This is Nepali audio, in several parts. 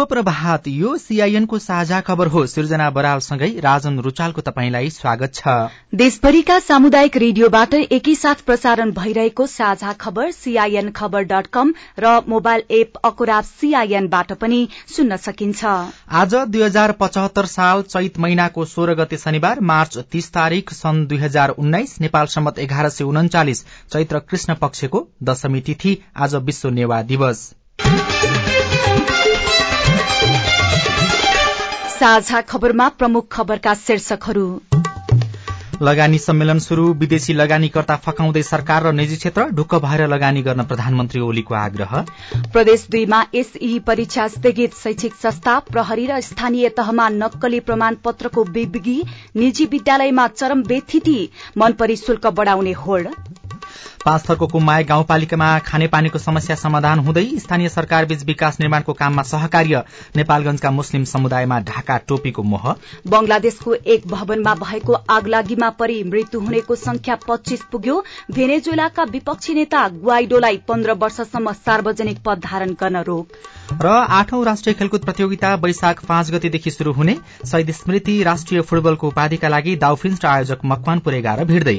शुभ प्रभात यो सीआईएनको साझा खबर हो। सृजना बरालसँगै राजन रुचालको तपाईँलाई स्वागत छ। देशभरिका सामुदायिक रेडियोबाट एकैसाथ प्रसारण भइरहेको साझा खबर सीआईएन खबर डट कम र मोबाइल एप अकुराब सीआईएनबाट पनि सुन्न सकिन्छ। आज दुई हजार पचहत्तर साल चैत महिनाको सोह्र गते शनिबार मार्च तीस तारीक सन् दुई हजार उन्नाइस नेपाल सम्मत एघार सय उन्चालिस चैत्र कृष्ण पक्षको दशमी तिथि आज विश्व नेवा दिवस। साझा खबरमा प्रमुख खबरका शीर्षकहरू। लगानी सम्मेलन शुरू विदेशी लगानीकर्ता फकाउँदै सरकार र निजी क्षेत्र ढुक्क भएर लगानी गर्न प्रधानमन्त्री ओलीको आग्रह। प्रदेश दुईमा एसई परीक्षा स्थगित शैक्षिक संस्था प्रहरी र स्थानीय तहमा नक्कली प्रमाण पत्रको बेबिगी निजी विद्यालयमा चरम बेथिति मनपरी शुल्क बढ़ाउने होड। पाँच थरको कुम्माय गाउँपालिकामा खानेपानीको समस्या समाधान हुँदै स्थानीय सरकारबीच विकास निर्माणको काममा सहकार्य। नेपालगंजका मुस्लिम समुदायमा ढाका टोपीको मोह। बंगलादेशको एक भवनमा भएको आगलागीमा परि मृत्यु हुनेको संख्या पच्चीस पुग्यो। भेनेजुलाका विपक्षी नेता गुआइडोलाई पन्ध्र वर्षसम्म सार्वजनिक पद धारण गर्न रोक। र आठौं राष्ट्रिय खेलकुद प्रतियोगिता वैशाख पाँच गतेदेखि शुरू हुने। शहीद स्मृति राष्ट्रिय फुटबलको उपाधिका लागि दाउफिन्स र आयोजक मकवानपुर एघार भिड्दै।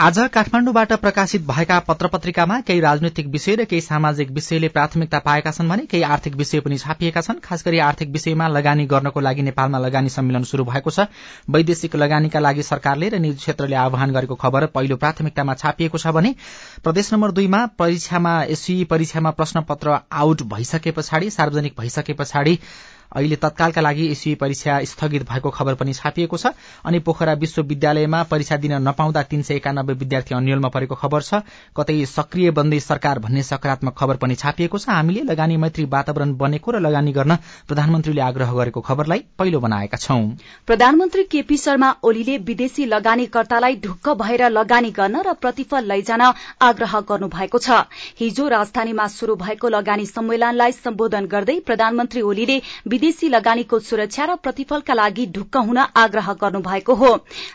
आज काठमाण्डुबाट प्रकाशित भएका पत्र पत्रिकामा केही राजनैतिक विषय र केही सामाजिक विषयले प्राथमिकता पाएका छन् भने केही आर्थिक विषय पनि छापिएका छन्। खास गरी आर्थिक विषयमा लगानी गर्नको लागि नेपालमा लगानी सम्मेलन शुरू भएको छ। वैदेशिक लगानीका लागि सरकारले र निजी क्षेत्रले आह्वान गरेको खबर पहिलो प्राथमिकतामा छापिएको छ भने प्रदेश नम्बर दुईमा परीक्षामा एसई परीक्षामा प्रश्न पत्र आउट भइसके पछाडि सार्वजनिक भइसके पछाडि अहिले तत्कालका लागि एसई परीक्षा स्थगित भएको खबर पनि छापिएको छ। अनि पोखरा विश्वविद्यालयमा परीक्षा दिन नपाउँदा तीन सय एकानब्बे विद्यार्थी अन्यलमा परेको खबर छ। कतै सक्रिय बन्दै सरकार भन्ने सकारात्मक खबर पनि छापिएको छ। हामीले लगानी मैत्री वातावरण बनेको र लगानी गर्न प्रधानमन्त्रीले आग्रह गरेको खबरलाई पहिलो बनाएका छौं। प्रधानमन्त्री केपी शर्मा ओलीले विदेशी लगानीकर्तालाई ढुक्क भएर लगानी गर्न र प्रतिफल लैजान आग्रह गर्नु भएको छ। हिजो राजधानीमा शुरू भएको लगानी सम्मेलनलाई सम्बोधन गर्दै प्रधानमन्त्री ओलीले विदेशी लगानीको सुरक्षा र प्रतिफलका लागि ढुक्क हुन आग्रह गर्नु भएको हो।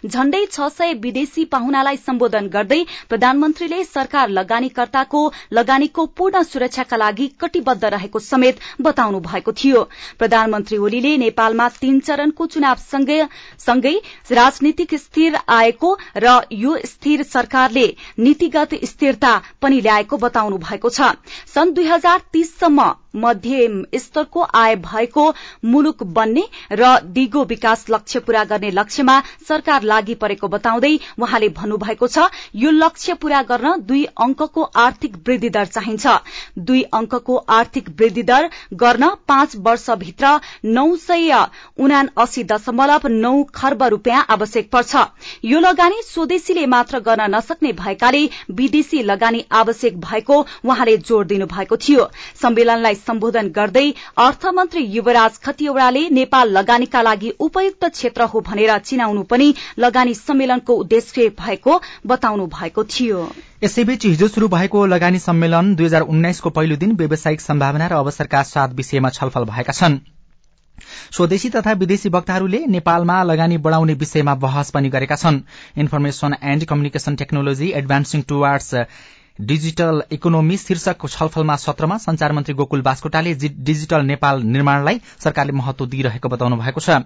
झण्डै छ सय विदेशी पाहुनालाई सम्बोधन गर्दै प्रधानमन्त्रीले सरकार लगानीकर्ताको लगानीको पूर्ण सुरक्षाका लागि कटिबद्ध रहेको समेत बताउनु भएको थियो। प्रधानमन्त्री ओलीले नेपालमा तीन चरणको चुनाव सँगै राजनीतिक स्थिर आएको र यो स्थिर सरकारले नीतिगत स्थिरता पनि ल्याएको बताउनु भएको छ। सन् दुई हजार तीससम्म मध्यम स्तरको आय भएको मुलुक बन्ने र दिगो विकास लक्ष्य पूरा गर्ने लक्ष्यमा सरकार लागि परेको बताउँदै वहाँले भन्नुभएको छ यो लक्ष्य पूरा गर्न दुई अंकको आर्थिक वृद्धि दर चाहिन्छ। दुई अंकको आर्थिक वृद्धि दर गर्न पाँच वर्षभित्र नौ सय उना अस्सी दशमलव नौ खर्ब रूपियाँ आवश्यक पर्छ। यो लगानी स्वदेशीले मात्र गर्न नसक्ने भएकाले विदेशी लगानी आवश्यक भएको वहाँले जोड़ दिनुभएको थियो। सम्मेलनलाई सम्बोधन गर्दै अर्थमन्त्री युवराज खतिवड़ाले नेपाल लगानीका लागि उपयुक्त क्षेत्र हो भनेर चिनाउनु पनि लगानी सम्मेलनको उद्देश्य भएको बताउनु भएको थियो। यसैबीच हिजो शुरू भएको लगानी सम्मेलन दुई हजार उन्नाइसको पहिलो दिन व्यावसायिक सम्भावना र अवसरका सात विषयमा छलफल भएका छन्। स्वदेशी तथा विदेशी वक्ताहरूले नेपालमा लगानी बढ़ाउने विषयमा बहस पनि गरेका छन्। Information and communication technology advancing towards digital economy शीर्षकको छलफलमा सत्रमा संचार मन्त्री गोकुल बास्कोटाले डिजिटल नेपाल निर्माणलाई सरकारले महत्व दिइरहेको बताउनु भएको छ।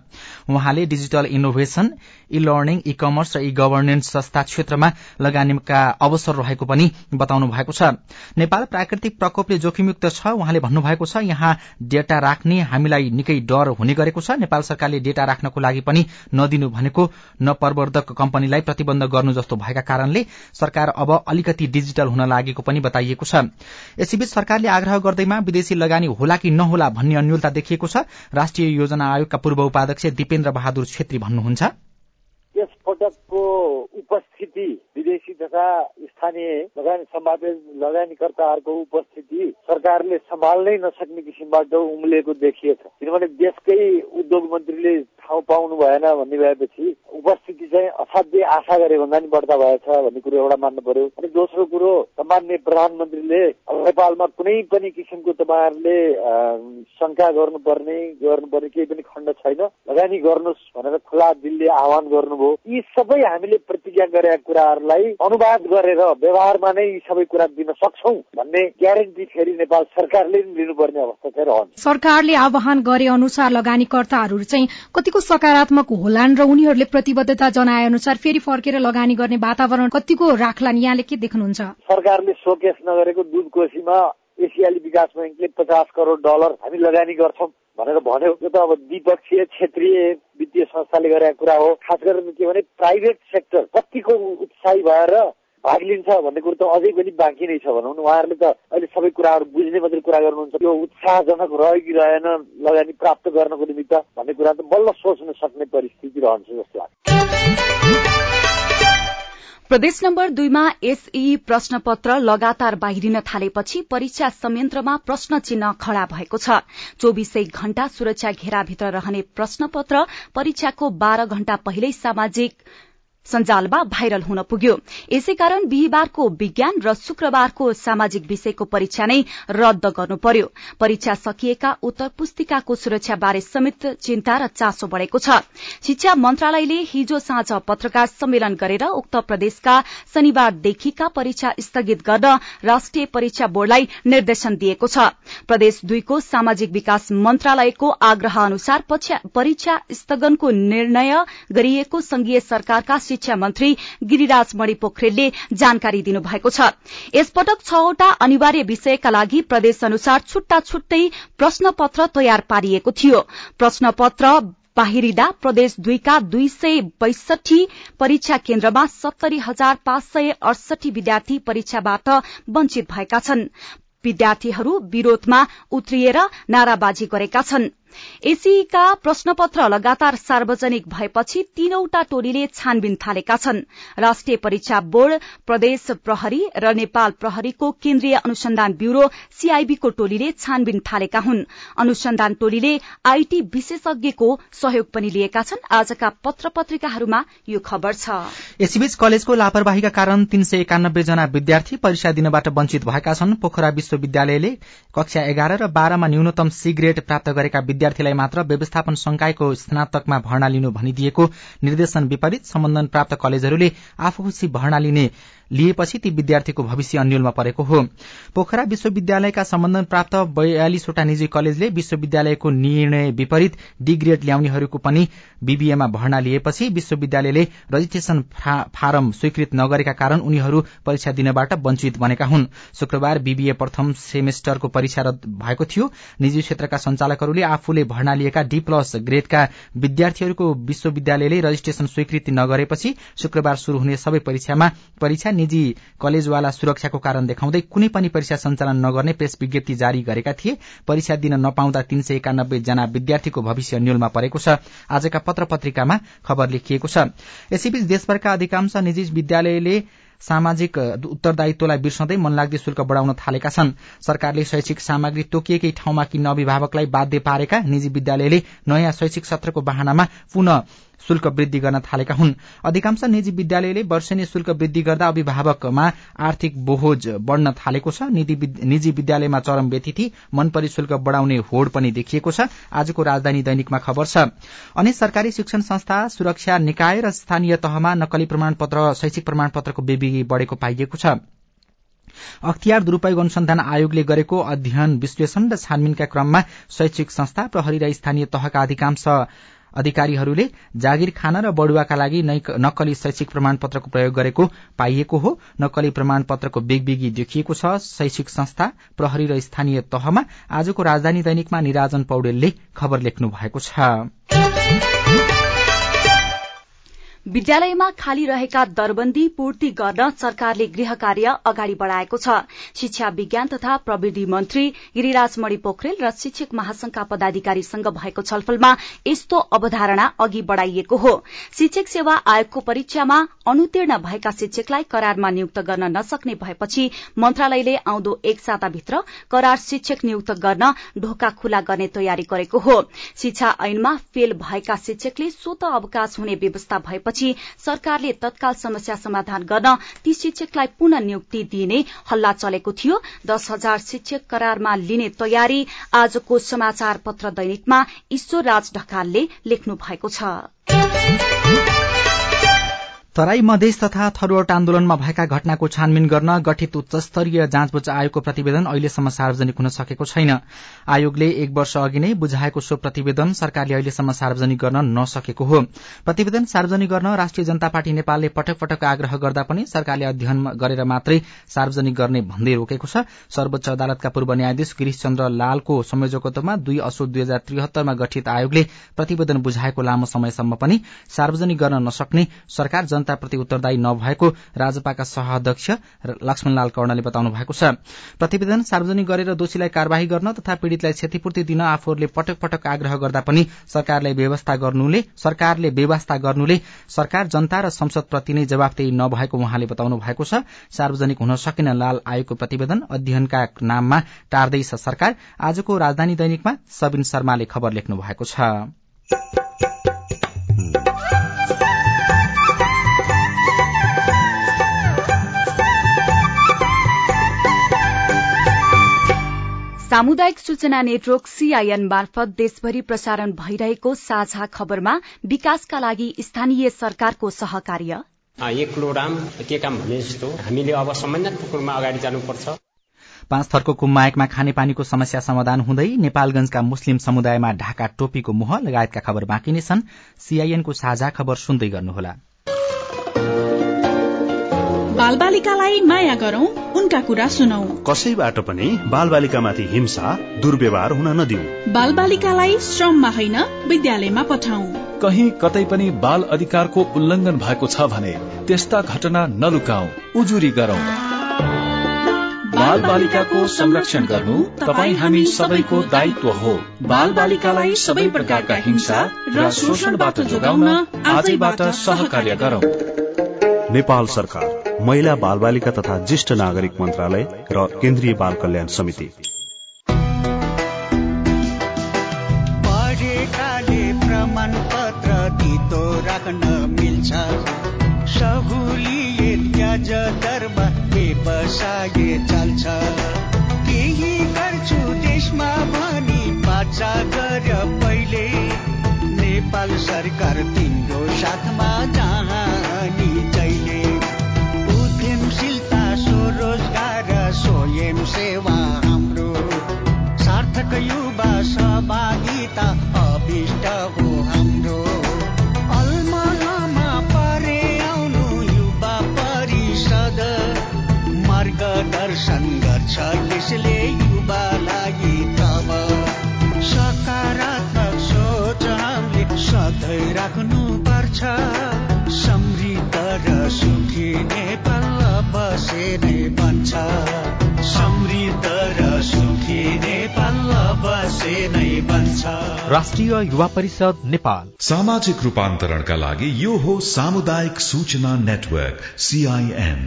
उहाँले digital innovation e learning e commerce र ई गभर्नेन्स जस्ता क्षेत्रमा लगानीका अवसर रहेको पनि बताउनु भएको छ। नेपाल प्राकृतिक प्रकोपले जोखिमयुक्त छ उहाँले भन्नुभएको छ यहाँ डेटा राख्ने हामीलाई निकै डर हुने गरेको छ। नेपाल सरकारले डेटा राख्नको लागि पनि नदिनु भनेको नप्रवर्धक कम्पनीलाई प्रतिबन्ध गर्नु जस्तो भएका कारणले सरकार अब अलिकति डिजिटल हुन लागेको पनि बताइएको छ। यसैबीच सरकारले आग्रह गर्दैमा विदेशी लगानी होला कि नहोला भन्ने अन्यलता देखिएको छ। राष्ट्रिय योजना आयोगका पूर्व उपाध्यक्ष दिपेन्द्र बहादुर छेत्री भन्नुहुन्छ। यस पटकको उपस्थिति विदेशी तथा स्थानीय लगानी सम्भावित लगानीकर्ताहरूको उपस्थिति सरकारले सम्हाल्नै नसक्ने किसिमबाट उम्लिएको देखिएछ किनभने देशकै उद्योग मन्त्रीले ठाउँ पाउनु भएन भन्ने भएपछि उपस्थिति चाहिँ असाध्यै आशा गरे भन्दा नि बढ्ता भएछ भन्ने कुरो एउटा मान्नु पर्यो। अनि दोस्रो कुरो सामान्य प्रधानमन्त्रीले नेपालमा कुनै पनि किसिमको तपाईँहरूले शङ्का गर्नुपर्ने गर्नुपर्ने केही पनि खण्ड छैन। लगानी गर्नुहोस् भनेर खुला दिलले आह्वान गर्नुभयो। यी सबै हामीले प्रतिज्ञा गरेका कुराहरूलाई अनुवाद गरेर व्यवहारमा नै यी सबै कुरा दिन सक्छौ भन्ने ग्यारेन्टी फेरि नेपाल सरकारले लिनुपर्ने अवस्था चाहिँ रहन्छ। सरकारले आह्वान गरे अनुसार लगानीकर्ताहरू चाहिँ कतिको सकारात्मक होलान् र उनीहरूले प्रतिबद्धता जनाए अनुसार फेरि फर्केर लगानी गर्ने वातावरण कतिको राख्लान् यहाँले के देख्नुहुन्छ? सरकारले सोकेस नगरेको दुध कोशीमा एसियाली विकास ब्याङ्कले पचास करोड डलर हामी लगानी गर्छौँ भनेर भन्यो। यो त अब द्विपक्षीय क्षेत्रीय वित्तीय संस्थाले गरेका कुरा हो। खास गरेर के भने प्राइभेट सेक्टर कतिको उत्साही भएर भाग लिन्छ भन्ने कुरो त अझै पनि बाँकी नै छ भनौँ न। उहाँहरूले त अहिले सबै कुराहरू बुझ्ने मात्रै कुरा गर्नुहुन्छ। यो उत्साहजनक रह्यो कि रहेन लगानी प्राप्त गर्नको निमित्त भन्ने कुरा त बल्ल सोच्न सक्ने परिस्थिति रहन्छ जस्तो लाग्छ। प्रदेश नम्बर दुईमा एसई प्रश्नपत्र लगातार बाहिरिन थालेपछि परीक्षा संयन्त्रमा प्रश्न चिन्ह खड़ा भएको छ। चौविसै घण्टा सुरक्षा घेराभित्र रहने प्रश्नपत्र परीक्षाको बाह्र घण्टा पहिल्यै सामाजिक सञ्जालमा भाइरल हुन पुग्यो। यसै कारण बिहिबारको विज्ञान र शुक्रबारको सामाजिक विषयको परीक्षा नै रद्द गर्नु पर्यो परीक्षा सकिएका उत्तर पुस्तिकाको सुरक्षाबारे समेत चिन्ता र चासो बढ़ेको छ। शिक्षा मन्त्रालयले हिजो साँझ पत्रकार सम्मेलन गरेर उक्त प्रदेशका शनिबारदेखिका परीक्षा स्थगित गर्न राष्ट्रिय परीक्षा बोर्डलाई निर्देशन दिएको छ। प्रदेश दुईको सामाजिक विकास मन्त्रालयको आग्रह अनुसार परीक्षा स्थगनको निर्णय गरिएको संघीय सरकारका शिक्षा मन्त्री गिरिराज मणि पोखरेलले जानकारी दिनुभएको छ। यसपटक छवटा अनिवार्य विषयका लागि प्रदेश अनुसार छुट्टा छुट्टै प्रश्नपत्र तयार पारिएको थियो। प्रश्नपत्र बाहिरिँदा प्रदेश दुईका दुई सय बैसठी परीक्षा केन्द्रमा सत्तरी हजार पाँच सय अडसठी विद्यार्थी परीक्षाबाट वञ्चित भएका छन्। विद्यार्थीहरू विरोधमा उत्रिएर नाराबाजी गरेका छन्। एसीका प्रश्नपत्र लगातार सार्वजनिक भएपछि तीनौटा टोलीले छानबिन थालेका छन्। राष्ट्रिय परीक्षा बोर्ड प्रदेश प्रहरी र नेपाल प्रहरीको केन्द्रीय अनुसन्धान ब्यूरो सीआईबीको टोलीले छानबिन थालेका हुन्। अनुसन्धान टोलीले आईटी विशेषज्ञको सहयोग पनि लिएका छन्। आजका पत्र पत्रिकाहरूमा यो खबर छ। यसैबीच कलेजको लापरवाहीका कारण तीन सय एकानब्बे जना विद्यार्थी परीक्षा दिनबाट वञ्चित भएका छन्। पोखरा विश्वविद्यालयले कक्षा एघार र बाह्रमा न्यूनतम सी प्राप्त गरेका विद्यार्थीलाई मात्र व्यवस्थापन संकायको स्नातकमा भर्ना लिनु भनिदिएको निर्देशन विपरीत सम्बन्धन प्राप्त कलेजहरूले आफूसी भर्ना लिने लिएपछि ती विद्यार्थीको भविष्य अन्यलमा परेको हो। पोखरा विश्वविद्यालयका सम्बन्धन प्राप्त बयालिसवटा निजी कलेजले विश्वविद्यालयको निर्णय विपरीत डी ग्रेड ल्याउनेहरूको पनि बीबीएमा भर्ना लिएपछि विश्वविद्यालयले रजिस्ट्रेशन फारम स्वीकृत नगरेका कारण उनीहरू परीक्षा दिनबाट वञ्चित बनेका हुन्। शुक्रबार बीबीए प्रथम सेमेस्टरको परीक्षा रद्द भएको थियो। निजी क्षेत्रका संचालकहरूले आफूले भर्ना लिएका डी प्लस ग्रेडका विद्यार्थीहरूको विश्वविद्यालयले रजिस्ट्रेशन स्वीकृति नगरेपछि शुक्रबार शुरू हुने सबै परीक्षामा परीक्षा निजी कलेजवाला सुरक्षाको कारण देखाउँदै कुनै पनि परीक्षा सञ्चालन नगर्ने प्रेस विज्ञप्ति जारी गरेका थिए। परीक्षा दिन नपाउँदा तीन सय एकानब्बे जना विद्यार्थीको भविष्य न्यूलमा परेको छ। आजका पत्र पत्रिकामा खबर लेखिएको छ। यसैबीच देशभरका अधिकांश निजी विद्यालयले सामाजिक उत्तरदायित्वलाई बिर्सँदै मनलाग्दी शुल्क बढ़ाउन थालेका छन्। सरकारले शैक्षिक सामग्री तोकिएकै ठाउँमा किन्न अभिभावकलाई बाध्य पारेका निजी विद्यालयले नयाँ शैक्षिक सत्रको बहानामा पुनः शुल्क वृद्धि गर्न थालेका हुन्। अधिकांश निजी विद्यालयले वर्षेनी शुल्क वृद्धि गर्दा अभिभावकमा आर्थिक बोझ बढ़न थालेको छ। निजी विद्यालयमा चरम व्यतिथि मनपरी शुल्क बढ़ाउने होड़ पनि देखिएको छ। आजको राजधानी दैनिकमा खबर छ। अनि सरकारी शिक्षण संस्था सुरक्षा निकाय र स्थानीय तहमा नक्कली प्रमाणपत्र शैक्षिक प्रमाणपत्रको बेबी बढ़ेको पाइएको छ। अख्तियार दुरूपयोग अनुसन्धान आयोगले गरेको अध्ययन विश्लेषण र छानबिनका क्रममा शैक्षिक संस्था प्रहरी र स्थानीय तहका अधिकांश अधिकारीहरूले जागिर खान र बढुवाका लागि नक्कली शैक्षिक प्रमाणपत्रको प्रयोग गरेको पाइएको हो। नक्कली प्रमाणपत्रको बेगबेगी देखिएको छ। शैक्षिक संस्था प्रहरी र स्थानीय तहमा आजको राजधानी दैनिकमा निराजन पौडेलले खबर लेख्नु भएको छ। विद्यालयमा खाली रहेका दरबन्दी पूर्ति गर्न सरकारले गृह कार्य अगाडि बढ़ाएको छ। शिक्षा विज्ञान तथा प्रविधि मन्त्री गिरिराज मणि पोखरेल र शिक्षक महासंघका पदाधिकारीसँग भएको छलफलमा यस्तो अवधारणा अघि बढ़ाइएको हो। शिक्षक सेवा आयोगको परीक्षामा अनुतीर्ण भएका शिक्षकलाई करारमा नियुक्त गर्न नसक्ने भएपछि मन्त्रालयले आउँदो एक साताभित्र करार शिक्षक नियुक्त गर्न ढोका खुला गर्ने तयारी गरेको हो। शिक्षा ऐनमा फेल भएका शिक्षकले स्वत अवकाश हुने व्यवस्था भएपछि पछि सरकारले तत्काल समस्या समाधान गर्न ती शिक्षकलाई पुनः नियुक्ति दिइने हल्ला चलेको थियो। दश हजार शिक्षक करारमा लिने तयारी आजको समाचार पत्र दैनिकमा ईश्वर राज ढकालले लेख्नु भएको छ। तराई मधेस तथा थरूवट आन्दोलनमा भएका घटनाको छानबिन गर्न गठित उच्च स्तरीय जाँचबुझ आयोगको प्रतिवेदन अहिलेसम्म सार्वजनिक हुन सकेको छैन। आयोगले एक वर्ष अघि नै बुझाएको सो प्रतिवेदन सरकारले अहिलेसम्म सार्वजनिक गर्न नसकेको हो। प्रतिवेदन सार्वजनिक गर्न राष्ट्रिय जनता पार्टी नेपालले पटक पटक आग्रह गर्दा पनि सरकारले अध्ययन गरेर मात्रै सार्वजनिक गर्ने भन्दै रोकेको छ। सर्वोच्च अदालतका पूर्व न्यायाधीश गिरीश चन्द्र लालको संयोजकत्वमा दुई असोज दुई हजार त्रिहत्तरमा गठित आयोगले प्रतिवेदन बुझाएको लामो समयसम्म पनि सार्वजनिक गर्न नसक्ने सरकार जनताप्रति उत्तरदायी नभएको राजपाका सह लक्ष्मणलाल कर्णले बताउनु भएको छ। प्रतिवेदन सार्वजनिक गरेर दोषीलाई कार्यवाही गर्न तथा पीड़ितलाई क्षतिपूर्ति दिन आफूहरूले पटक पटक आग्रह गर्दा पनि सरकारले व्यवस्था गर्नुले सरकारले व्यवस्था गर्नुले सरकार जनता र संसदप्रति नै जवाफदेही नभएको उहाँले बताउनु भएको छ। सार्वजनिक हुन सकिन लाल आयोगको प्रतिवेदन अध्ययनका नाममा टार्दैछ सरकार। आजको राजधानी दैनिकमा सबिन शर्माले खबर लेख्नु भएको छ। सामुदायिक सूचना नेटवर्क सीआईएन मार्फत देशभरि प्रसारण भइरहेको साझा खबरमा विकासका लागि स्थानीय सरकारको सहकार्य। एक्लो राम के काम भने जस्तो हामीले अब समन्वयको कुरोमा अगाडि जानुपर्छ। पाँच थरको कुम्मायकमा खानेपानीको समस्या समाधान हुँदै नेपालगंजका मुस्लिम समुदायमा ढाका टोपीको मुह लगायतका खबर बाँकी नै छन्। सीआईएनको साझा खबर सुन्दै गर्नुहोला। बालबालिकालाई माया गरौं उनका कुरा सुनौ। कसैबाट पनि बालबालिकामाथि हिंसा दुर्व्यवहार हुन नदिऊ बालबालिकालाई श्रममा होइन विद्यालयमा पठाउ। कहीँ कतै पनि बाल अधिकारको उल्लंघन भएको छ भने त्यस्ता घटना नलुकाऊ उजुरी गरौं। बाल बालिकाको संरक्षण गर्नु तपाईँ हामी सबैको दायित्व हो। बाल बालिकालाई सबै प्रकारका हिंसा र शोषणबाट जोगाउन आजैबाट सहकार्य गरौं। नेपाल सरकार। महिला बाल बालिका तथा ज्येष्ठ नागरिक मन्त्रालय र केन्द्रीय बाल कल्याण समिति। प्रमाण पत्र दितो राख्न मिल्छ। सहुलियत ब्याज दरमा व्यवसाय चल्छ। केही गर्छु देशमा भनी बाचा गर यसले युवालाई तब सकारात्मक सोच हामीले सधैँ राख्नु पर्छ समृद्ध र सुखी नेपाल बसे नै बन्छ। राष्ट्रिय युवा परिषद नेपाल। सामाजिक रूपान्तरणका लागि यो हो सामुदायिक सूचना नेटवर्क सीआईएन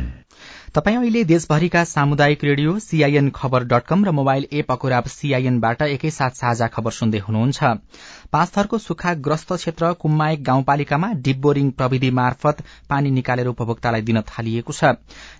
तपाईँ अहिले देशभरिका सामुदायिक radio CIN Khabar dot com र मोबाइल एप अकुराब सीआईएनबाट एकैसाथ साझा खबर सुन्दै हुनुहुन्छ। पाँचथरको सुक्खाग्रस्त क्षेत्र कुम्मायक गाउँपालिकामा डिप बोरिङ प्रविधि मार्फत पानी निकालेर उपभोक्तालाई दिन थालिएको छ।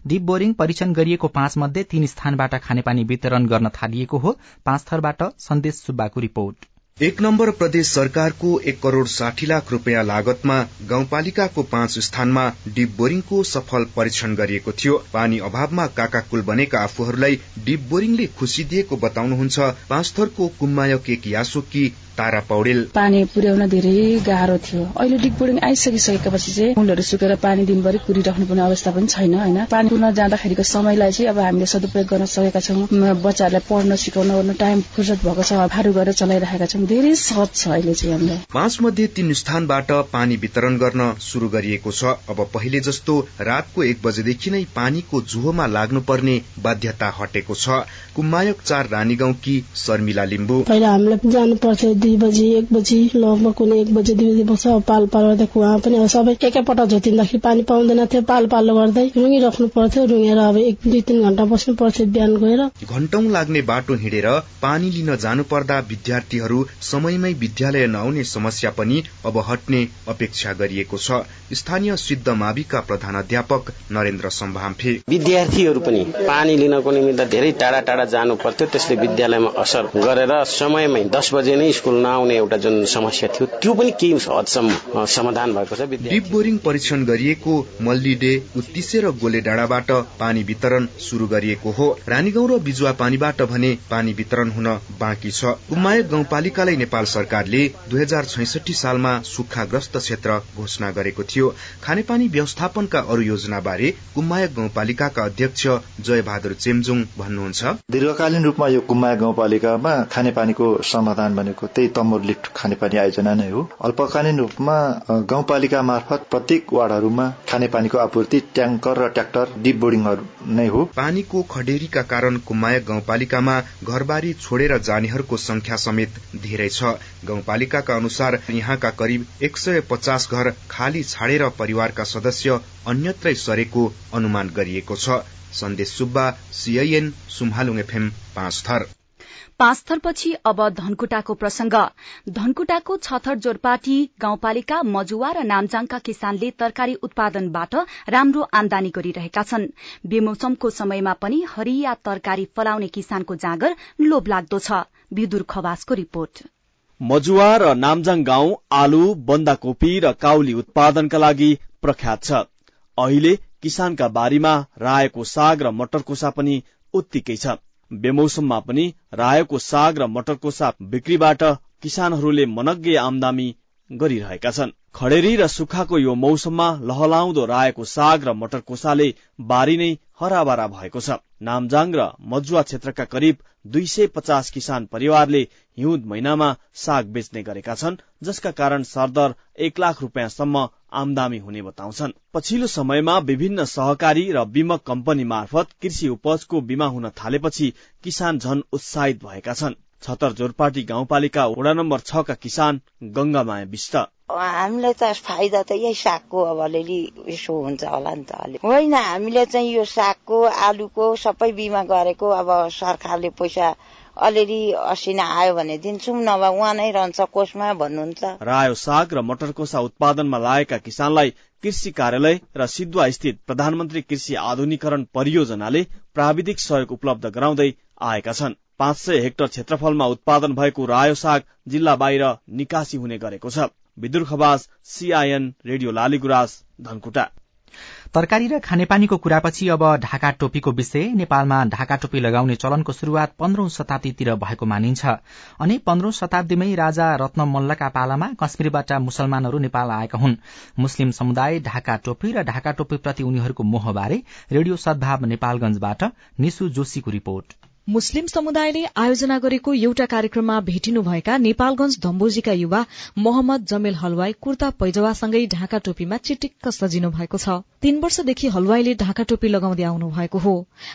डिप बोरिङ परीक्षण गरिएको पाँच मध्ये तीन स्थानबाट खानेपानी वितरण गर्न थालिएको हो। पाँचथरबाट सन्देश सुब्बाको रिपोर्ट। एक नम्बर प्रदेश सरकारको एक करोड़ साठी लाख रूपियाँ लागतमा गाउँपालिकाको पाँच स्थानमा डिप बोरिङको सफल परीक्षण गरिएको थियो। पानी अभावमा काकाकुल बनेका आफूहरूलाई डिप बोरिङले खुशी दिएको बताउनुहुन्छ। पाँच थरको कुम्मायक एक यासोकी तारा पौडेल। पानी पुर्याउन धेरै गाह्रो थियो। अहिले डिप बोर्डिङ आइसकिसकेपछि चाहिँ फुलहरू सुकेर पानी दिनभरि कुरिराख्नु पर्ने अवस्था पनि छैन होइन? पानी पुर्न जाँदाखेरिको समयलाई चाहिँ अब हामीले सदुपयोग गर्न सकेका छौँ। बच्चाहरूलाई पढ्न सिकाउन ओर्न टाइम फुर्सद भएको छ फारू गरेर चलाइरहेका छौँ। धेरै सहज छ अहिले चाहिँ हामीलाई पाँच मध्ये तीन स्थानबाट पानी वितरण गर्न शुरू गरिएको छ। अब पहिले जस्तो रातको एक बजेदेखि नै पानीको जुहोमा लाग्नुपर्ने बाध्यता हटेको छ। कुम्मायक चार रानी गाउँकी शर्मिला लिम्बू। पहिला हामीलाई जानु पर्थ्यो दुई बजी एक बजी लगभग कुनै एक बजी दुई बजी बस्छ पाल पाल गर्दा कुवा पनि अब सबै एकैपल्ट झोतिँदाखेरि पानी पाउँदैन थियो पाल पालो गर्दै रुँगिराख्नु पर्थ्यो। रुँगेर अब एक दुई तिन घण्टा बस्नु पर्थ्यो बिहान गएर। घण्टौं लाग्ने बाटो हिँडेर पानी लिन जानु पर्दा विद्यार्थीहरू समयमै विद्यालय नआउने समस्या पनि अब हट्ने अपेक्षा गरिएको छ। स्थानीय सिद्ध माविका प्रधान अध्यापक नरेन्द्र सम्भाम्फे। विद्यार्थीहरू पनि पानी लिनको निमित्त धेरै टाढा टाढा जानु पर्थ्यो। त्यसले विद्यालयमा असर गरेर समयमै दस बजे नै स्कुल नआउने एउटा जुन समस्या थियो त्यो पनि केही हदसम्म समाधान भएको छ डिप बोरिङ परीक्षण गरिएको मल्लीडे उत्तिसे र गोले डाँडाबाट पानी वितरण शुरू गरिएको हो। रानीगाउँ र बिजुवा पानीबाट भने पानी वितरण हुन बाँकी छ। कुमायक गाउँपालिकालाई नेपाल सरकारले दुई हजार छैसठी सालमा सुक्खाग्रस्त क्षेत्र घोषणा गरेको थियो। खानेपानी व्यवस्थापनका अरू योजना बारे कुमायक गाउँपालिकाका अध्यक्ष जय बहादुर चेम्जुङ भन्नुहुन्छ। दीर्घकालीन रूपमा यो कुमायक गाउँपालिकामा खानेपानीको समाधान भनेको त्यही तम्बुर लिफ्ट खानेपानी आयोजना नै हो। अल्पकालीन रूपमा गाउँपालिका मार्फत प्रत्येक वार्डहरूमा खानेपानीको आपूर्ति ट्याङ्कर र ट्र्याक्टर डिप बोर्डिङहरू नै हो। पानीको खडेरीका कारण कुमायक गाउँपालिकामा घरबारी छोडेर जानेहरूको संख्या समेत धेरै छ। गाउँपालिकाका अनुसार यहाँका करिब एक सय पचास घर खाली छाडेर परिवारका सदस्य अन्यत्रै सरेको अनुमान गरिएको छ। सन्देश सुब्बा सीआईएन सुम्हालुङ एफएम पाँच थर पाँच थरपछि अब धनकुटाको प्रसंग। धनकुटाको छथर जोरपाटी गाउँपालिका मजुवा र नामजाङका किसानले तरकारी उत्पादनबाट राम्रो आमदानी गरिरहेका छन्। बेमौसमको समयमा पनि हरिया तरकारी फलाउने किसानको जाँगर लोभलाग्दो छ। विदुर खवासको रिपोर्ट। मजुवा र नामजाङ गाउँ आलु बन्दाकोपी र काउली उत्पादनका लागि प्रख्यात छ। अहिले किसानका बारीमा राएको साग र मटरकोसा पनि उत्तिकै छ। बेमौसममा पनि रायोको साग र मटरको साग बिक्रीबाट किसानहरूले मनग्गे आमदामी गरिरहेका छन्। खडेरी र सुक्खाको यो मौसममा लहलाउँदो राएको साग र मटरकोसाले बारी नै हराभरा भएको छ। नामजाङ र मजुवा क्षेत्रका करिब दुई सय पचास किसान परिवारले हिउँद महिनामा साग बेच्ने गरेका छन् जसका कारण सरदर एक लाख रुपियाँसम्म आमदामी हुने बताउँछन्। पछिल्लो समयमा विभिन्न सहकारी र बीमक कम्पनी मार्फत कृषि उपजको बीमा हुन थालेपछि किसान झन उत्साहित भएका छन्। छतर जोरपाटी गाउँपालिका वडा नम्बर छका किसान गंगामाया विष्ट। हामीलाई त फाइदा त यही सागको अब अलिअलि यसो हुन्छ होला नि त अलि। होइन हामीले चाहिँ यो सागको आलुको सबै बिमा गरेको अब सरकारले पैसा अलिअलि असिना आयो भने दिन्छौँ नभए उहाँ नै रहन्छ कोषमा भन्नुहुन्छ। रायो साग र मटरकोसा उत्पादनमा लागेका किसानलाई कृषि कार्यालय र सिद्धुवा स्थित प्रधानमन्त्री कृषि आधुनिकरण परियोजनाले प्राविधिक सहयोग उपलब्ध गराउँदै आएका छन्। पाँच सय हेक्टर क्षेत्रफलमा उत्पादन भएको रायो साग जिल्ला बाहिर निकासी हुने गरेको छ। Vidur Khawas CIN radio Laligurans Dhankuta. तरकारी र खानेपानीको कुरापछि अब ढाका टोपीको विषय। नेपालमा ढाका टोपी लगाउने चलनको शुरूआत पन्ध्रौं शताब्दीतिर भएको मानिन्छ। अनि पन्ध्रौं शताब्दीमै राजा रत्न मल्लका पालामा कश्मीरबाट मुसलमानहरू नेपाल आएका हुन्। मुस्लिम समुदाय ढाका टोपी र ढाका टोपीप्रति उनीहरूको मोहबारे रेडियो सद्भाव नेपालगंजबाट निशु जोशीको रिपोर्ट। मुस्लिम समुदायले आयोजना गरेको एउटा कार्यक्रममा भेटिनुभएका नेपालगंज धम्बोजीका युवा मोहम्मद जमेल हलवाई कुर्ता पैजवासँगै ढाका टोपीमा चिटिक्क सजिनु भएको छ। तीन वर्षदेखि हलवाईले ढाका टोपी लगाउँदै आउनु भएको हो।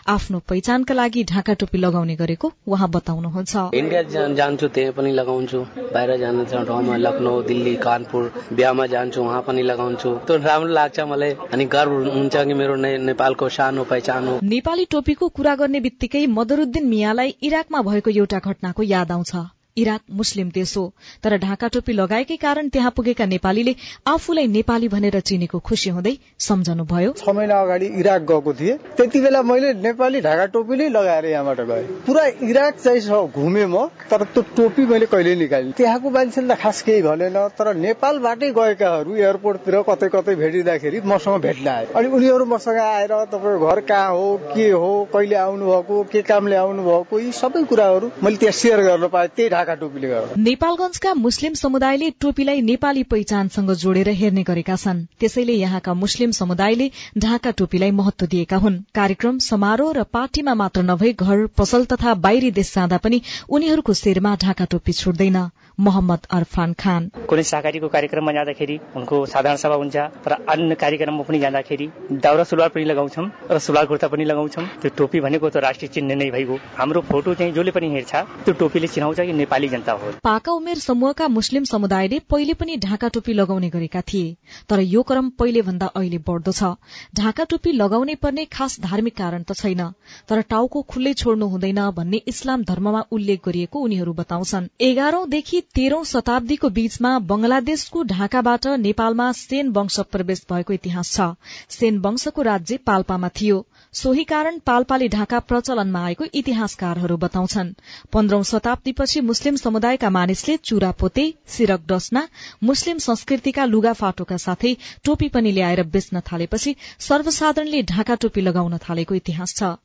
आफ्नो पहिचानका लागि ढाका टोपी लगाउने गरेको उहाँ बताउनुहुन्छ। इन्डिया जान्छु त्यही पनि लगाउँछु। बाहिर जानु छ ठाउँमा लखनऊ दिल्ली कानपुर बिहामा जान्छु उहाँ पनि लगाउँछु। त्यो राम्रो लाग्छ मलाई। अनि गर्व हुन्छ कि मेरो नेपालको सानो पहिचान हो। नेपाली टोपीको कुरा गर्ने बित्तिकै मदरुद्दिन मियालाई इराकमा भएको एउटा घटनाको याद आउँछ। इराक मुस्लिम देश हो। तर ढाका टोपी लगाएकै कारण त्यहाँ पुगेका नेपालीले आफूलाई नेपाली भनेर चिनेको खुशी हुँदै सम्झनुभयो। छ महिना अगाडि इराक गएको थिएँ। त्यति बेला मैले नेपाली ढाका टोपी नै लगाएर यहाँबाट गएँ। पुरा इराक चाहिँ घुमेँ म तर त्यो टोपी मैले कहिले निकालेँ त्यहाँको मान्छेले त खास केही भनेन तर नेपालबाटै गएकाहरू एयरपोर्टतिर कतै कतै भेटिँदाखेरि मसँग भेट्न आए। अनि उनीहरू मसँग आएर तपाईँको घर कहाँ हो के हो कहिले आउनु भएको के कामले आउनु भएको यी सबै कुराहरू मैले त्यहाँ सेयर गर्न पाएँ। त्यही ढाका टोपीले गर्दा नेपालगंजका मुस्लिम समुदायले टोपीलाई नेपाली पहिचानसँग जोडेर हेर्ने गरेका छन्। त्यसैले यहाँका मुस्लिम समुदायले ढाका टोपीलाई महत्व दिएका हुन्। कार्यक्रम समारोह र पार्टीमा मात्र नभई घर पसल तथा बाहिरी देश जाँदा पनि उनीहरूको शिरमा ढाका टोपी छुट्दैन। मोहम्मद अरफान खान। कुनै सहकारीको कार्यक्रममा जाँदाखेरि उनको साधारण सभा हुन्छ र अन्य कार्यक्रममा पनि जाँदाखेरि दाउरा सुलवार पनि लगाउँछौँ र सुलवार कुर्ता पनि लगाउँछौँ। त्यो टोपी भनेको त राष्ट्रिय चिन्ह नै भइगयो। हाम्रो फोटो चाहिँ जसले पनि हेर्छ त्यो टोपीले चिनाउँछ कि नेपाली जनता हो। पाका उमेर समूहका मुस्लिम समुदायले पहिले पनि ढाका टोपी लगाउने गरेका थिए तर यो क्रम पहिले भन्दा अहिले बढ्दो छ। ढाका टोपी लगाउनै पर्ने खास धार्मिक कारण त छैन तर टाउको खुल्लै छोड्नु हुँदैन भन्ने इस्लाम धर्ममा उल्लेख गरिएको उनीहरू बताउँछन्। एघारौंदेखि तेह्रौं शताब्दीको बीचमा बंगलादेशको ढाकाबाट नेपालमा सेन वंश प्रवेश भएको इतिहास छ। सेन वंशको राज्य पाल्पामा थियो। सोही कारण पाल्पाले ढाका प्रचलनमा आएको इतिहासकारहरू बताउँछन्। पन्ध्रौं शताब्दीपछि समुदायका मानिसले चुरा पोते सिरक डस्ना मुस्लिम संस्कृतिका लुगा फाटोका साथै टोपी पनि ल्याएर बेच्न थालेपछि सर्वसाधारणले ढाका टोपी लगाउन थालेको इतिहास छ।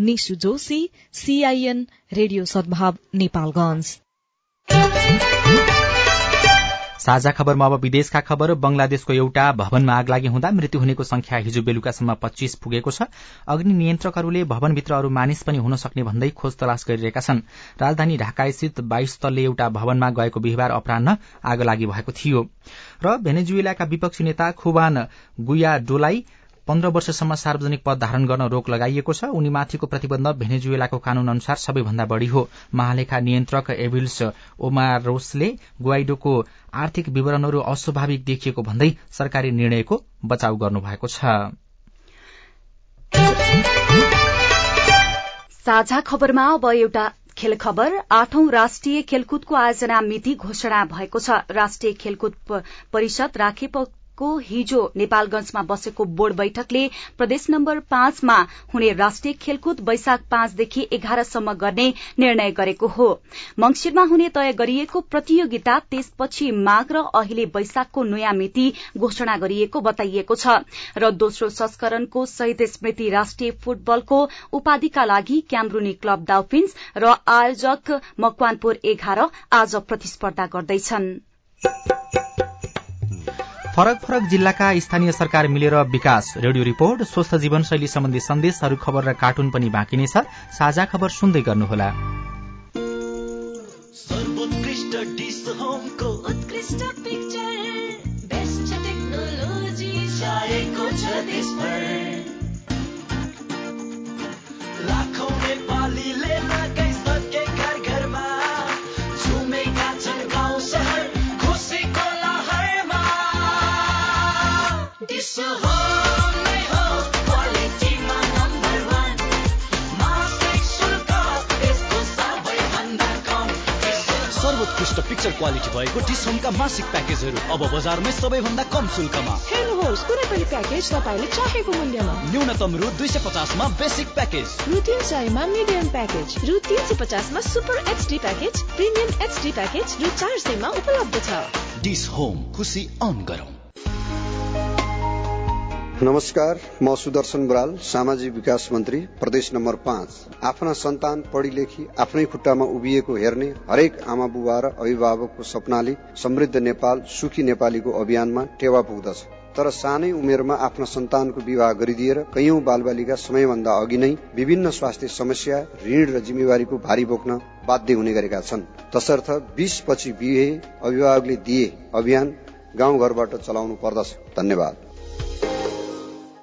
निशु जोशी सीआईएन रेडियो सद्भाव नेपालगंज साझा खबरमा अब विदेशका खबर बंगलादेशको एउटा भवनमा आग लागि हुँदा मृत्यु हुनेको संख्या हिजो बेलुकासम्म पच्चीस पुगेको छ। अग्नि नियन्त्रकहरूले भवनभित्र अरू मानिस पनि हुन सक्ने भन्दै खोज तलास गरिरहेका छन्। राजधानी ढाका स्थित बाइस तल्ले एउटा भवनमा गएको बिहिबार अपरान्न आग लागि भएको थियो। र भेनेजुएलाका विपक्षी नेता खुबान गुयाडोलाई पन्ध्र वर्षसम्म सार्वजनिक पद धारण गर्न रोक लगाइएको छ। उनीमाथिको प्रतिबन्ध भेनेजुएलाको कानून अनुसार सबैभन्दा बढ़ी हो। महालेखा नियन्त्रक एभिल्स ओमारोसले गुवाइडोको आर्थिक विवरणहरू अस्वाभाविक देखिएको भन्दै सरकारी निर्णयको बचाउ छ। खबरमा अब एउटा खेल खबर आठौं राष्ट्रिय खेलकुदको आयोजना मिति घोषणा भएको छ। राष्ट्रिय खेलकुद परिषद राखेप को हिजो नेपालगंजमा बसेको बोर्ड बैठकले प्रदेश नम्बर पाँचमा हुने राष्ट्रिय खेलकुद वैशाख पाँचदेखि एघारसम्म गर्ने निर्णय गरेको हो। मंगिरमा हुने तय गरिएको प्रतियोगिता त्यसपछि माघ र अहिले वैशाखको नयाँ मिति घोषणा गरिएको बताइएको छ र दोस्रो संस्करणको शहीद स्मृति राष्ट्रिय फुटबलको उपाधिका लागि क्यामरूनी क्लब डाउफिन्स र आयोजक मकवानपुर एघार आज प्रतिस्पर्धा गर्दैछन्। फरक फरक जिल्लाका स्थानीय सरकार मिलेर विकास रेडियो रिपोर्ट स्वस्थ जीवनशैली सम्बन्धी सन्देशहरू खबर र कार्टुन पनि बाँकी नै छ। साझा खबर सुन्दै गर्नुहोला। सर्वोत्कृष्ट पिक्चर क्वालिटी भएको डिसहोमका मासिक प्याकेजहरू अब बजारमै सबैभन्दा कम शुल्कमा। हेर्नुहोस् कुनै पनि प्याकेज तपाईँले चाहेको मूल्यमा। न्यूनतम रु दुई सय पचासमा बेसिक प्याकेज रु तीन सयमा मिडियम प्याकेज रु तीन सय पचासमा super HD package premium HD package रु चार सयमा उपलब्ध छ। डिस होम खुसी अन गरौँ। नमस्कार म सुदर्शन बराल सामाजिक विकास मन्त्री प्रदेश नम्बर पाँच। आफ्ना सन्तान पढी लेखी आफ्नै खुट्टामा उभिएको हेर्ने हरेक आमा बुबा र अभिभावकको सपनाले समृद्ध नेपाल सुखी नेपालीको अभियानमा टेवा पुग्दछ। तर सानै उमेरमा आफ्ना सन्तानको विवाह गरिदिएर कैयौं बालबालिका समयभन्दा अघि नै विभिन्न स्वास्थ्य समस्या ऋण र जिम्मेवारीको भारी बोक्न बाध्य हुने गरेका छन्। तसर्थ बीस पछि बिहे अभिभावकले दिए अभियान गाउँघरबाट चलाउनु पर्दछ। धन्यवाद।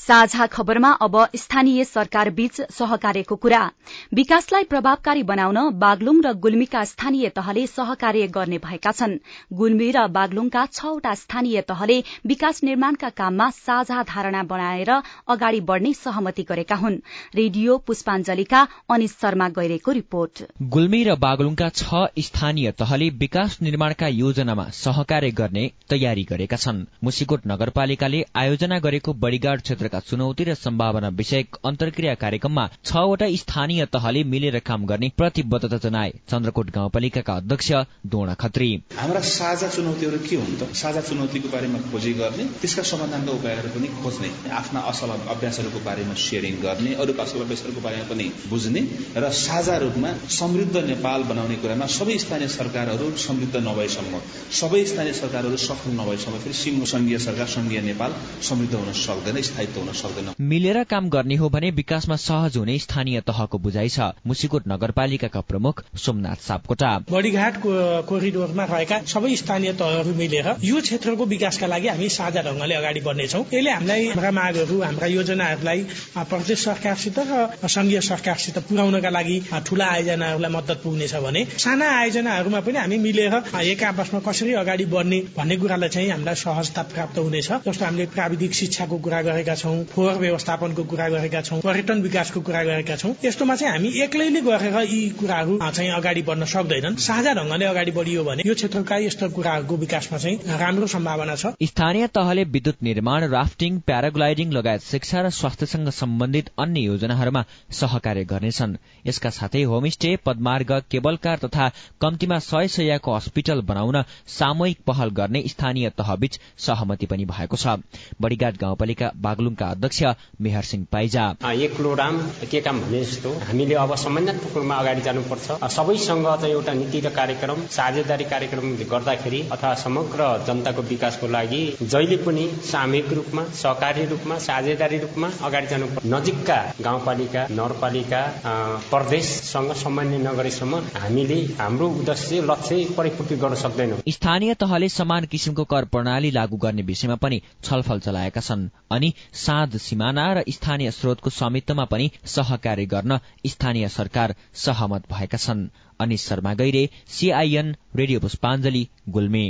साझा खबरमा अब स्थानीय सरकार बीच सहकार्यको कुरा। विकासलाई प्रभावकारी बनाउन बागलुङ र गुल्मीका स्थानीय तहले सहकार्य गर्ने भएका छन्। गुल्मी र बागलुङका छवटा स्थानीय तहले विकास निर्माणका काममा साझा धारणा बनाएर अगाडि बढ़ने सहमति गरेका हुन्। रेडियो पुष्पाञ्जलीका अनिश शर्मा गैरेको रिपोर्ट। गुल्मी र बागलुङका छ स्थानीय तहले विकास निर्माणका योजनामा सहकार्य गर्ने तयारी गरेका छन्। मुसिकोट नगरपालिकाले आयोजना गरेको बड़ीगाड क्षेत्रका चुनौती र सम्भावना विषयक अन्तर्क्रिया कार्यक्रममा छवटा स्थानीय तहले मिलेर काम गर्ने प्रतिबद्धता जनाए। चन्द्रकोट गाउँपालिकाका अध्यक्ष दोणा खत्री। हाम्रा साझा चुनौतीहरू के हुन् त? साझा चुनौतीको बारेमा खोजी गर्ने त्यसका समाधानका उपायहरू पनि खोज्ने आफ्ना असल अभ्यासहरूको बारेमा सेयरिङ गर्ने अरूका असल अभ्यासहरूको बारेमा पनि बुझ्ने र साझा रूपमा समृद्ध नेपाल बनाउने कुरामा सबै स्थानीय सरकारहरू समृद्ध नभएसम्म सबै स्थानीय सरकारहरू सफल नभएसम्म फेरि सिङ्गो संघीय सरकार संघीय नेपाल समृद्ध हुन सक्दैन स्थायित्व हुन सक्दैन। मिलेर काम गर्ने हो भने विकासमा सहज हुने स्थानीय तहको बुझाइ छ। मुसिकोट नगरपालिकाका प्रमुख सोमनाथ सापकोटा। बडीघाट कोरिडोरमा रहेका सबै स्थानीय तहहरू मिलेर यो क्षेत्रको विकासका लागि हामी साझा ढंगले अगाडि बढ्नेछौँ। यसले हामीलाई हाम्रा मागहरू हाम्रा योजनाहरूलाई प्रदेश सरकारसित र संघीय सरकारसित पुर्याउनका लागि ठूला आयोजनाहरूलाई मद्दत पुग्नेछ भने साना आयोजनाहरूमा पनि हामी मिलेर एक आपसमा कसरी अगाडि बढ्ने भन्ने कुरालाई चाहिँ हामीलाई सहजता प्राप्त हुनेछ जस्तो हामीले प्राविधिक शिक्षाको कुरा गरेका छौँ। फोहोर व्यवस्थापनको कुरा गरेका छौँ पर्यटन विकासको कुरा गरेका छौँ यस्तोमा चाहिँ हामी एक्लैले गरेर यी कुराहरू चाहिँ अगाडि बढ्न सक्दैनन्। साझा ढंगले अगाडि बढियो भने यो क्षेत्रका यस्तो कुराहरूको विकासमा चाहिँ राम्रो सम्भावना छ। स्थानीय तहले विद्युत निर्माण राफ्टिङ प्याराग्लाइडिङ लगायत शिक्षा र स्वास्थ्यसँग सम्बन्धित अन्य योजनाहरूमा सहकार्य गर्नेछन्। यसका साथै होमस्टे पदमार्ग केबल कार तथा कम्तीमा सय सयको हस्पिटल बनाउन सामूहिक पहल गर्ने स्थानीय तहबीच सहमति पनि भएको छ। बडीघाट गाउँपालिका बागलुङका अध्यक्ष मेहर सिंह पाइजा। एक्लो राम के काम भने जस्तो हामीले अब समन्वयत्मक रूपमा अगाडि जानुपर्छ। सबैसँग चाहिँ एउटा नीति र कार्यक्रम साझेदारी कार्यक्रम गर्दाखेरि अथवा समग्र जनताको विकासको लागि जहिले पनि सामूहिक रूपमा सहकारी रूपमा साझेदारी रूपमा अगाडि जानुपर्छ। नजिकका गाउँपालिका नगरपालिका प्रदेशसँग समन्वय नगरेसम्म हामीले हाम्रो उद्देश्य लक्ष्य परिपूर्ति गर्न सक्दैनौँ। स्थानीय तहले समान किसिमको कर प्रणाली लागू गर्ने विषयमा पनि छलफल चलाएका छन् अनि साँध सिमाना र स्थानीय स्रोतको स्वामित्वमा पनि सहकार्य गर्न स्थानीय सरकार सहमत भएका छन्। Anish Sharma Gaire CIN radio Pushpanjali Gulmi.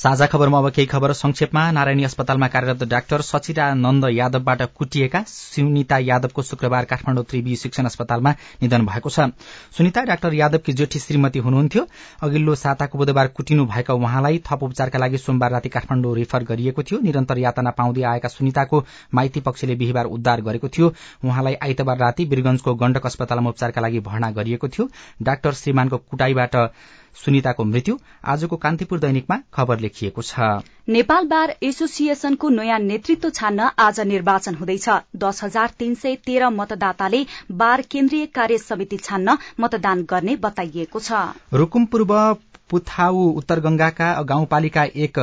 साझा खबरमा अब केही खबर संक्षेपमा। नारायणी अस्पतालमा कार्यरत डाक्टर सचिरानन्द यादवबाट कुटिएका सुनिता यादवको शुक्रबार काठमाडौँ त्रिवी शिक्षण अस्पतालमा निधन भएको छ। सुनिता डाक्टर यादवकी जेठी श्रीमती हुनुहुन्थ्यो। अघिल्लो साताको बुधबार कुटिनु भएका उहाँलाई थप उपचारका लागि सोमबार राति काठमाडौँ रेफर गरिएको थियो। निरन्तर यातना पाउँदै आएका सुनिताको माइती पक्षले बिहिबार उद्धार गरेको थियो। उहाँलाई आइतबार राति वीरगंजको गण्डक अस्पतालमा उपचारका लागि भर्ना गरिएको थियो। डाक्टर श्रीमानको कुटाईबाट सुनिताको मृत्यु आजको कान्तिपुर दैनिकमा खबर लेखिएको छ। नेपाल बार एसोसिएशनको नयाँ नेतृत्व छान्न आज निर्वाचन हुँदैछ। दस हजार तीन सय तेह्र मतदाताले बार केन्द्रीय कार्य समिति छान्न मतदान गर्ने बताइएको छ। रूकुम पूर्व पुथाउ उत्तर गंगाका गाउँपालिका एक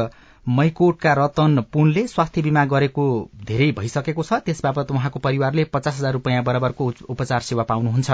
मैकोटका रतन पुनले स्वास्थ्य बीमा गरेको धेरै भइसकेको छ। त्यसबापत उहाँको परिवारले पचास हजार रूपियाँ बराबरको उपचार सेवा पाउनुहुन्छ।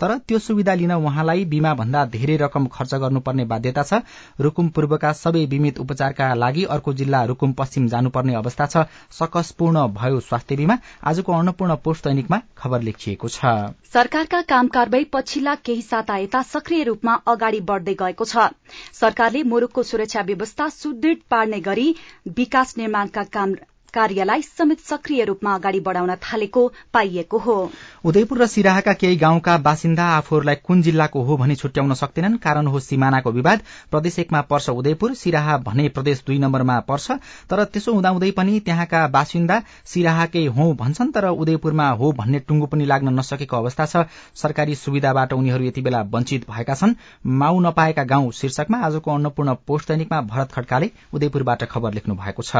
तर त्यो सुविधा लिन उहाँलाई बीमा भन्दा धेरै रकम खर्च गर्नुपर्ने बाध्यता छ। रूकुम पूर्वका सबै बीमित उपचारका लागि अर्को जिल्ला रूकुम पश्चिम जानुपर्ने अवस्था छ। सकसपूर्ण भयो स्वास्थ्य बीमा। आजको अन्नपूर्ण पोस्ट दैनिकमा खबर लेखिएको छ। सरकारका काम कारवाही पछिल्ला केही साता यता सक्रिय रूपमा अगाडि बढ़दै गएको छ। सरकारले मुलुकको सुरक्षा व्यवस्था सुदृढ़ पार्ने गरी विकास निर्माणका काम कार्यलाई समेत सक्रिय रूपमा अगाडि बढ़ाउन थालेको पाइएको हो। उदयपुर र सिराहाका केही गाउँका बासिन्दा आफूहरूलाई कुन जिल्लाको हो भनी छुट्याउन सक्दैनन्? कारण हो सिमानाको विवाद। प्रदेश एकमा पर्छ उदयपुर सिराहा भने प्रदेश दुई नम्बरमा पर्छ। तर त्यसो हुँदाहुँदै पनि त्यहाँका बासिन्दा सिराहाकै हो भन्छन् तर उदयपुरमा हो भन्ने टुङ्गो पनि लाग्न नसकेको अवस्था छ। सरकारी सुविधाबाट उनीहरू यति बेला वञ्चित भएका छन्। माउ नपाएका गाउँ शीर्षकमा आजको अन्नपूर्ण पोस्ट दैनिकमा भरत खड्काले उदयपुरबाट खबर लेख्नु भएको छ।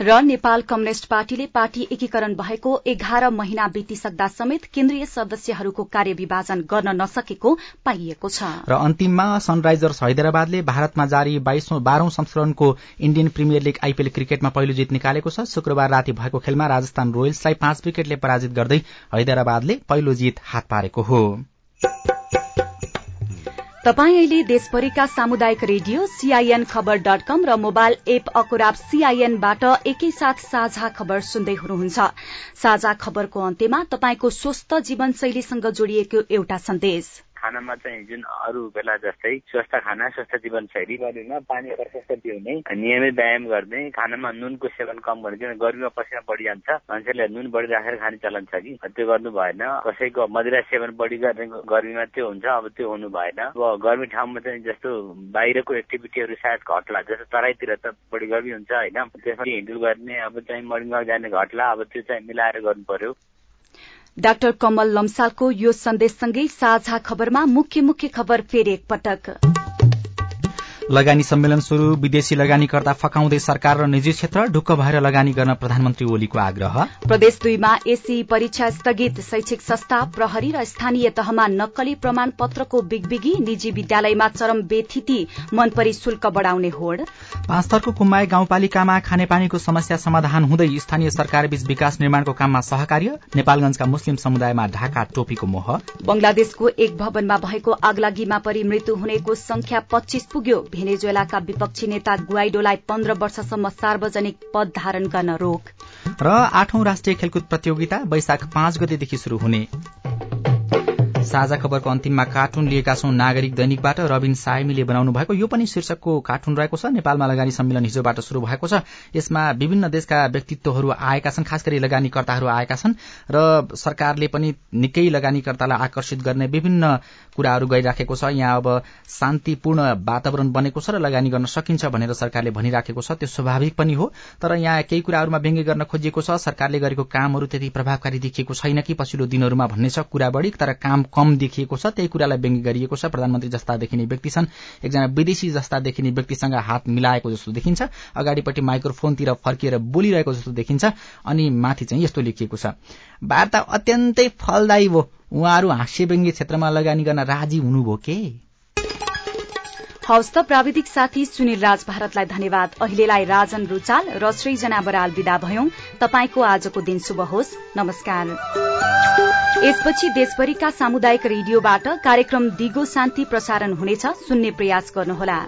र नेपाल कम्युनिष्ट पार्टीले पार्टी एकीकरण भएको एघार महिना बितिसक्दा समेत केन्द्रीय सदस्यहरूको कार्यविभाजन गर्न नसकेको पाइएको छ। र अन्तिममा सनराइजर्स हैदराबादले भारतमा जारी बाह्रौं संस्करणको इण्डियन प्रिमियर लीग आइपीएल क्रिकेटमा पहिलो जित निकालेको छ। शुक्रबार राति भएको खेलमा राजस्थान रोयल्सलाई पाँच विकेटले पराजित गर्दै हैदराबादले पहिलो जित हात पारेको हो। तपाई अहिले देशभरिका सामुदायिक radio CIN Khabar dot com र मोबाइल एप अकुराब सीआईएनबाट एकैसाथ साझा खबर सुन्दै हुनुहुन्छ। साझा खबरको अन्त्यमा तपाईँको स्वस्थ जीवनशैलीसँग जोडिएको एउटा सन्देश। खानामा चाहिँ जुन अरू बेला जस्तै स्वस्थ खाना स्वस्थ जीवनशैली गर्नेमा पानी प्रशस्त पिउने नियमित व्यायाम गर्ने खानामा नुनको सेवन कम गर्ने किन गर्मीमा पसिना बढी जान्छ मान्छेले नुन बढी राखेर खाने चलन छ कि? त्यो गर्नु भएन। कसैको मदिरा सेवन बढी गर्ने गर्मीमा त्यो हुन्छ अब त्यो हुनु भएन। अब गर्मी ठाउँमा चाहिँ जस्तो बाहिरको एक्टिभिटीहरू सायद घट्ला जस्तो तराईतिर त बढी गर्मी हुन्छ होइन? त्यसमा हिँडुल गर्ने अब चाहिँ वाक जाने घट्ला अब त्यो चाहिँ मिलाएर गर्नु पर्यो। डाक्टर कमल लम्सालको यो सन्देशसँगै साझा खबरमा मुख्य मुख्य खबर फेरि एकपटक। लगानी सम्मेलन शुरू विदेशी लगानीकर्ता फकाउँदै सरकार र निजी क्षेत्र ढुक्क भएर लगानी गर्न प्रधानमन्त्री ओलीको आग्रह। प्रदेश दुईमा एसी परीक्षा स्थगित। शैक्षिक संस्था प्रहरी र स्थानीय तहमा नक्कली प्रमाण पत्रको बिगबिगी। निजी विद्यालयमा चरम बेथिति मनपरी शुल्क बढ़ाउने होड। पाँच थरको कुम्माई गाउँपालिकामा खानेपानीको समस्या समाधान हुँदै स्थानीय सरकारबीच विकास निर्माणको काममा सहकार्य। नेपालगंजका मुस्लिम समुदायमा ढाका टोपीको मोह। बंगलादेशको एक भवनमा भएको आगलागीमा परि मृत्यु हुनेको संख्या पच्चीस पुग्यो। भेनेजुएलाका विपक्षी नेता गुआइडोलाई पन्ध्र वर्षसम्म सार्वजनिक पद धारण गर्न रोक। र आठौं राष्ट्रिय खेलकुद प्रतियोगिता वैशाख पाँच गतेदेखि शुरू हुने। साझा खबरको अन्तिममा कार्टुन लिएका छौं नागरिक दैनिकबाट रविन सायमीले बनाउनु भएको यो पनि शीर्षकको कार्टुन रहेको छ। नेपालमा लगानी सम्मेलन हिजोबाट शुरू भएको छ। यसमा विभिन्न देशका व्यक्तित्वहरू आएका छन् खास गरी लगानीकर्ताहरू आएका छन् र सरकारले पनि निकै लगानीकर्तालाई आकर्षित गर्ने विभिन्न कुराहरू गरिराखेको छ। यहाँ अब शान्तिपूर्ण वातावरण बनेको छ र लगानी गर्न सकिन्छ भनेर सरकारले भनिराखेको छ। त्यो स्वाभाविक पनि हो तर यहाँ केही कुराहरूमा व्यङ्ग्य गर्न खोजिएको छ। सरकारले गरेको कामहरू त्यति प्रभावकारी देखिएको छैन कि पछिल्लो दिनहरूमा भन्ने छ कुरा बढ़ी तर काम कम देखिएको छ। त्यही कुरालाई व्यङ्ग्य गरिएको छ। प्रधानमन्त्री जस्ता देखिने व्यक्ति छन्। एकजना विदेशी जस्ता देखिने व्यक्तिसँग हात मिलाएको जस्तो देखिन्छ। अगाडिपट्टि माइक्रोफोनतिर फर्किएर बोलिरहेको जस्तो देखिन्छ। अनि माथि चाहिँ यस्तो लेखिएको छ। वार्ता अत्यन्तै फलदायी भयो उहाँहरू हास्य व्यङ्ग्य क्षेत्रमा लगानी गर्न राजी हुनुभयो के? हवस् त प्राविधिक साथी सुनिल राज भारतलाई धन्यवाद। अहिलेलाई राजन रुचाल र सृजना बराल विदा भयौं। तपाईँको आजको दिन शुभ होस्। नमस्कार। यसपछि देशभरिका सामुदायिक रेडियोबाट कार्यक्रम दिगो शान्ति प्रसारण हुनेछ। सुन्ने प्रयास गर्नुहोला।